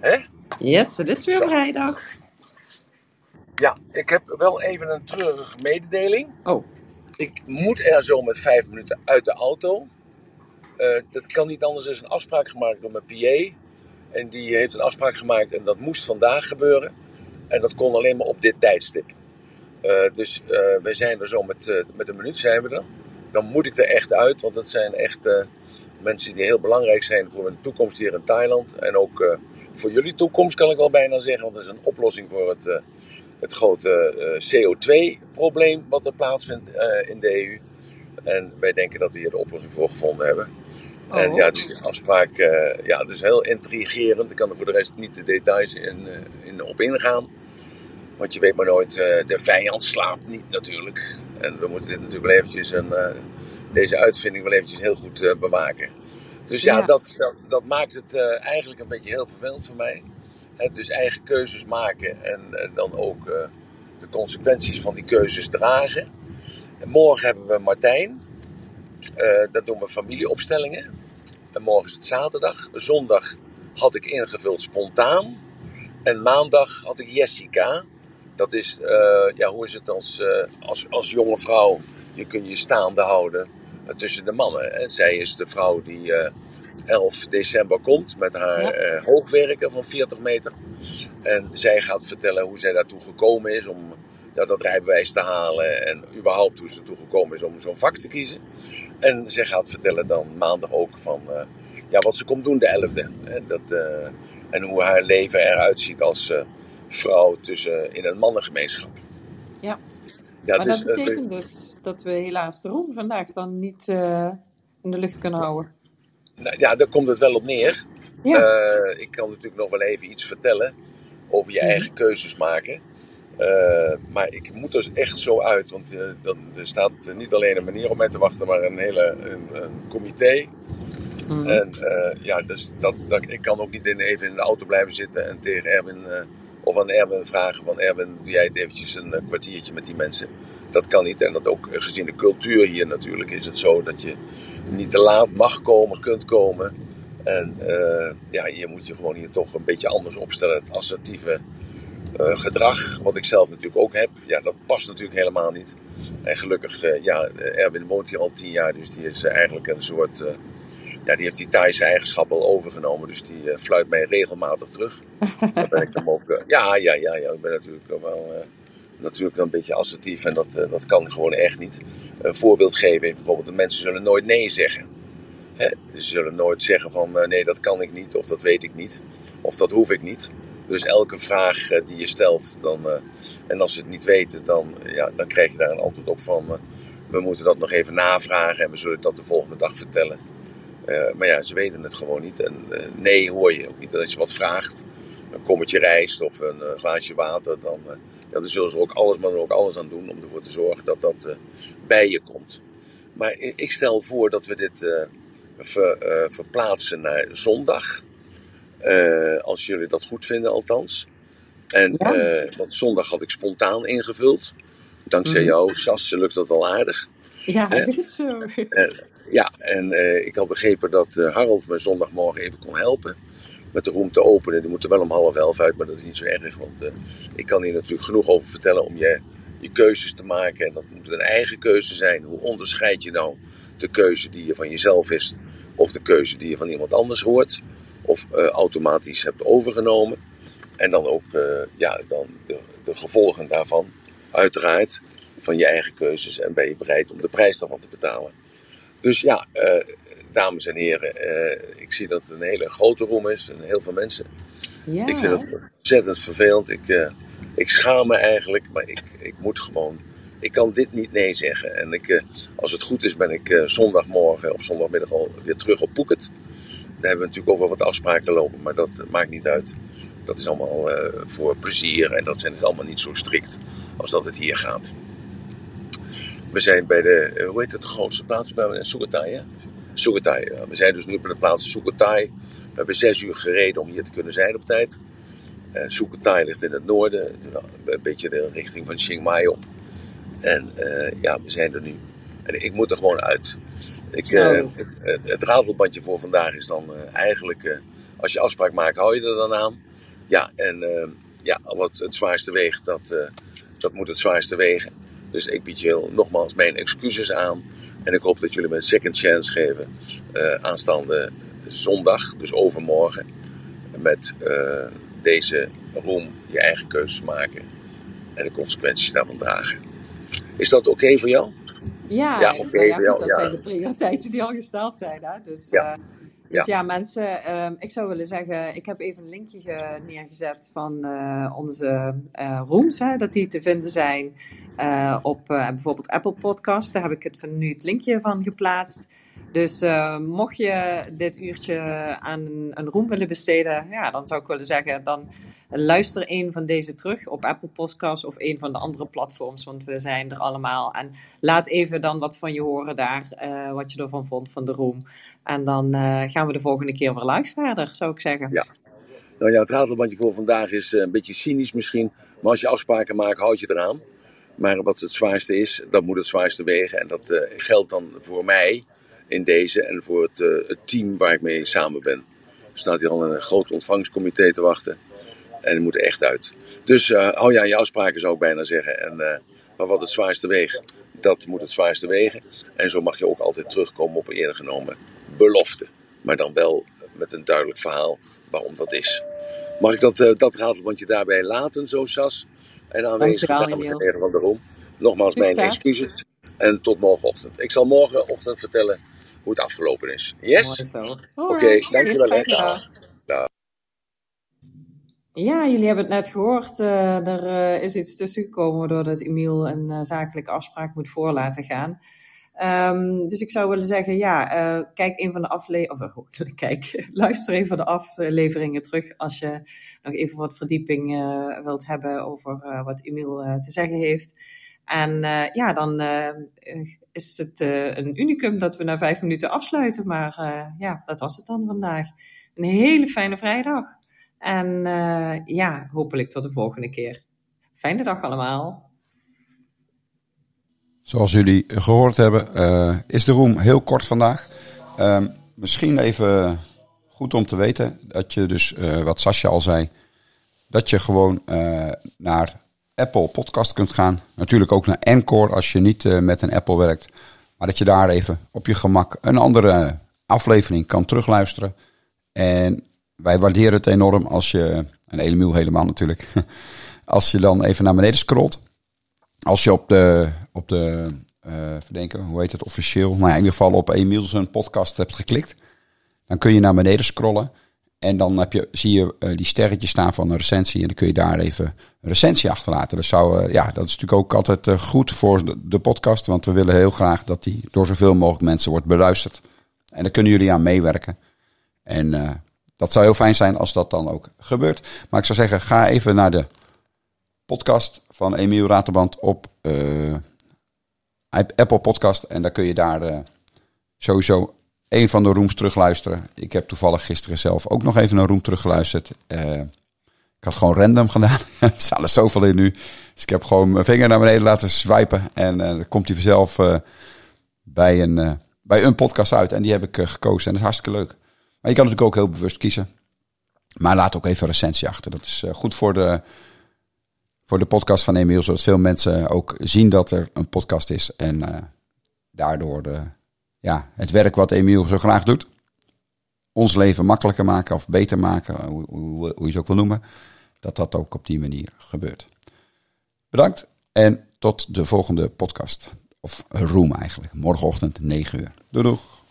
Hè? Yes, het is weer Zo. vrijdag. Ja, ik heb wel even een treurige mededeling. Oh, Ik moet er zo met vijf minuten uit de auto. Eh, dat kan niet anders. Er is een afspraak gemaakt door mijn PA. En die heeft een afspraak gemaakt en dat moest vandaag gebeuren. En dat kon alleen maar op dit tijdstip. Eh, dus eh, we zijn er zo met, met een minuut zijn we er. Dan moet ik er echt uit, want dat zijn echt mensen die heel belangrijk zijn voor mijn toekomst hier in Thailand. En ook eh, voor jullie toekomst kan ik wel bijna zeggen, want het is een oplossing voor het, eh, het grote eh, CO2-probleem wat er plaatsvindt in de EU. En wij denken dat we hier de oplossing voor gevonden hebben. Oh. En ja, dus die afspraak, ja, dus heel intrigerend. Ik kan er voor de rest niet de details in, in op ingaan. Want je weet maar nooit, eh, de vijand slaapt niet natuurlijk. En we moeten dit natuurlijk wel eventjes, een, eh, deze uitvinding wel eventjes heel goed eh, bewaken. Dus ja, Ja. Dat, dat, dat maakt het eigenlijk een beetje heel vervelend voor mij. Hè, dus eigen keuzes maken en, en dan ook de consequenties van die keuzes dragen. En morgen hebben we Martijn. Eh dat doen we familieopstellingen. En morgen is het zaterdag. Zondag had ik ingevuld spontaan. En maandag had ik Jessica. Dat is, eh, ja, hoe is het als, eh, als, als jonge vrouw? Je kunt je staande houden eh, tussen de mannen. En zij is de vrouw die eh 11 december komt met haar Ja. hoogwerken van 40 meter. En zij gaat vertellen hoe zij daartoe gekomen is om ja, dat rijbewijs te halen. En überhaupt hoe ze ertoe gekomen is om zo'n vak te kiezen. En zij gaat vertellen dan maandag ook van ja, wat ze komt doen de 11e. En, dat, en hoe haar leven eruit ziet als eh, vrouw tussen, in een mannengemeenschap. Ja. Ja, maar dus, dat eh, betekent dus dat we helaas de roem vandaag dan niet eh, in de lucht kunnen houden. nou, ja, daar komt het wel op neer. Ja. Eh, ik kan natuurlijk nog wel even iets vertellen over je Mhm. eigen keuzes maken. Maar ik moet er echt zo uit, want dan, er staat niet alleen een manier op mij te wachten, maar een hele een, een comité. Mhm. En ja, dus dat, dat, ik kan ook niet in, even in de auto blijven zitten en tegen Erwin of aan Erwin vragen van Erwin, doe jij het eventjes een eh, kwartiertje met die mensen. Dat kan niet en dat ook eh, gezien de cultuur hier natuurlijk is het zo dat je niet te laat mag komen, kunt komen. En eh, ja, je moet je gewoon hier toch een beetje anders opstellen. Het assertieve gedrag, wat ik zelf natuurlijk ook heb, ja, dat past natuurlijk helemaal niet. En gelukkig, ja, Erwin woont hier al tien jaar, dus die is eigenlijk een soort... ja, die heeft die Thaise eigenschappen al overgenomen, dus die eh, fluit mij regelmatig terug. Daar ben ik hem ook, eh, ja, ja, ja, ja, ik ben natuurlijk wel eh, natuurlijk een beetje assertief en dat, eh, dat kan gewoon echt niet. Een voorbeeld geven is bijvoorbeeld, de mensen zullen nooit nee zeggen. Hè? Ze zullen nooit zeggen van nee, dat kan ik niet, of dat weet ik niet, of dat hoef ik niet. Dus elke vraag die je stelt, dan, en als ze het niet weten, dan, ja, dan krijg je daar een antwoord op van we moeten dat nog even navragen en we zullen dat de volgende dag vertellen. Eh, maar ja, ze weten het gewoon niet. En eh, nee hoor je ook niet. En als je wat vraagt, een kommetje rijst of een eh, glaasje water, dan, ja, dan zullen ze ook alles, maar ook alles aan doen om ervoor te zorgen dat dat bij je komt. Maar ik stel voor dat we dit ver- verplaatsen naar zondag. Als jullie dat goed vinden, althans. En, Ja. want zondag had ik spontaan ingevuld. Dankzij Mhm. jou, Sas, lukt dat al aardig. Ja, hè? goed zo. Ja, en eh, ik had begrepen dat eh, Harold me zondagmorgen even kon helpen met de room te openen. Die moet er wel om half elf uit, maar dat is niet zo erg. Want eh, ik kan hier natuurlijk genoeg over vertellen om je, je keuzes te maken. En dat moet een eigen keuze zijn. Hoe onderscheid je nou de keuze die je van jezelf is of de keuze die je van iemand anders hoort of automatisch hebt overgenomen. En dan ook ja, dan de, de gevolgen daarvan, uiteraard, van je eigen keuzes. En ben je bereid om de prijs daarvan te betalen. Dus ja, eh, dames en heren, eh, ik zie dat het een hele grote room is en heel veel mensen. Ja. Ik vind het ontzettend vervelend. Ik, eh, ik schaam me eigenlijk, maar ik, ik moet gewoon. Ik kan dit niet nee zeggen. En ik, als het goed is, ben ik zondagmorgen of zondagmiddag al weer terug op Phuket. Daar hebben we natuurlijk over wat afspraken lopen, maar dat maakt niet uit. Dat is allemaal voor plezier en dat zijn dus allemaal niet zo strikt als dat het hier gaat. We zijn bij de, eh, hoe heet het, de grootste plaats? Bij hè? Ja. We zijn dus nu op de plaats Sukhothai. We hebben zes uur gereden om hier te kunnen zijn op tijd. Sukhothai ligt in het noorden, een beetje de richting van Chiang Mai op. En eh, ja, we zijn er nu. En ik moet er gewoon uit. Ik, Oh. het, het, voor vandaag is dan eigenlijk, als je afspraak maakt, hou je er dan aan. Ja, en uh, ja, wat het zwaarste weegt, dat, uh, dat moet het zwaarste wegen. Dus ik bied je nogmaals mijn excuses aan. En ik hoop dat jullie me een second chance geven. Uh, aanstaande zondag, dus overmorgen. Met deze room je eigen keuzes maken. En de consequenties daarvan dragen. Is dat oké voor jou? Ja, ja, okay, ja, dat zijn de prioriteiten die al gesteld zijn. Hè? Dus ja. Dus ja, mensen, uh, ik zou willen zeggen, ik heb even een linkje neergezet van uh, onze uh, rooms, hè, dat die te vinden zijn uh, op bijvoorbeeld Apple Podcast. Daar heb ik het van nu het linkje van geplaatst. Dus mocht je dit uurtje aan een, room willen besteden, ja, dan zou ik willen zeggen, dan luister een van deze terug op Apple Podcasts of een van de andere platforms, want we zijn er allemaal. En laat even dan wat van je horen daar, uh, wat je ervan vond van de room. En dan uh, gaan we de volgende keer weer live verder, zou ik zeggen. Ja. Nou ja, het ratelbandje voor vandaag is een beetje cynisch misschien, maar als je afspraken maakt, houd je eraan. Maar wat het zwaarste is, dat moet het zwaarste wegen. En dat geldt dan voor mij in deze en voor het, het team waar ik mee samen ben. Er staat hier al een groot ontvangstcomité te wachten. En het moet er echt uit. Dus uh, hou je aan je afspraken, zou ik bijna zeggen. En, uh, maar wat het zwaarste weegt, dat moet het zwaarste wegen. En zo mag je ook altijd terugkomen op een eerder genomen belofte. Maar dan wel met een duidelijk verhaal waarom dat is. Mag ik dat, uh, dat daarbij laten, zo Sas? En aanwezig dames en heren van de Room. Nogmaals mijn excuses. En tot morgenochtend. Ik zal morgenochtend vertellen hoe het afgelopen is. Yes? Oké, okay, dankjewel. Dag. Dag. Ja, jullie hebben het net gehoord. Uh, er uh, is iets tussengekomen doordat Emiel een uh, zakelijke afspraak moet voor laten gaan. Um, dus ik zou willen zeggen, ja, kijk een van de afleveringen, kijk, luister een van de afleveringen terug als je nog even wat verdieping wilt hebben over wat Emiel te zeggen heeft. En ja, dan is het een unicum dat we na vijf minuten afsluiten. Maar ja, dat was het dan vandaag. Een hele fijne vrijdag. En ja, hopelijk tot de volgende keer. Fijne dag allemaal. Zoals jullie gehoord hebben, is de room heel kort vandaag. Uh, misschien even goed om te weten dat je dus, wat Sascha al zei, dat je gewoon naar Apple Podcast kunt gaan. Natuurlijk ook naar Encore als je niet met een Apple werkt. Maar dat je daar even op je gemak een andere aflevering kan terugluisteren. En wij waarderen het enorm als je, en Emiel helemaal natuurlijk, als je dan even naar beneden scrolt. Als je op de, op de uh, verdenken, hoe heet het officieel, nou ja, in ieder geval op Emiel zijn podcast hebt geklikt. Dan kun je naar beneden scrollen. En dan heb je, zie je uh, die sterretjes staan van een recensie. En dan kun je daar even een recensie achterlaten. Dat, zou, uh, ja, dat is natuurlijk ook altijd uh, goed voor de, podcast. Want we willen heel graag dat die door zoveel mogelijk mensen wordt beluisterd. En daar kunnen jullie aan meewerken. En dat zou heel fijn zijn als dat dan ook gebeurt. Maar ik zou zeggen, ga even naar de podcast van Emiel Raterband op Apple Podcast. En dan kun je daar sowieso een van de rooms terugluisteren. Ik heb toevallig gisteren zelf ook nog even een room teruggeluisterd. Uh, ik had gewoon random gedaan. er staan er zoveel in nu. Dus ik heb gewoon mijn vinger naar beneden laten swipen. En dan komt hij vanzelf bij, een, bij een podcast uit. En die heb ik gekozen. En dat is hartstikke leuk. Maar je kan natuurlijk ook heel bewust kiezen. Maar laat ook even een recensie achter. Dat is eh, goed voor de, voor de podcast van Emiel. Zodat veel mensen ook zien dat er een podcast is. En daardoor de, ja, het werk wat Emiel zo graag doet. Ons leven makkelijker maken of beter maken. Hoe, je het ook wil noemen. Dat dat ook op die manier gebeurt. Bedankt en tot de volgende podcast. Of room eigenlijk. Morgenochtend 9 uur. Doei doeg.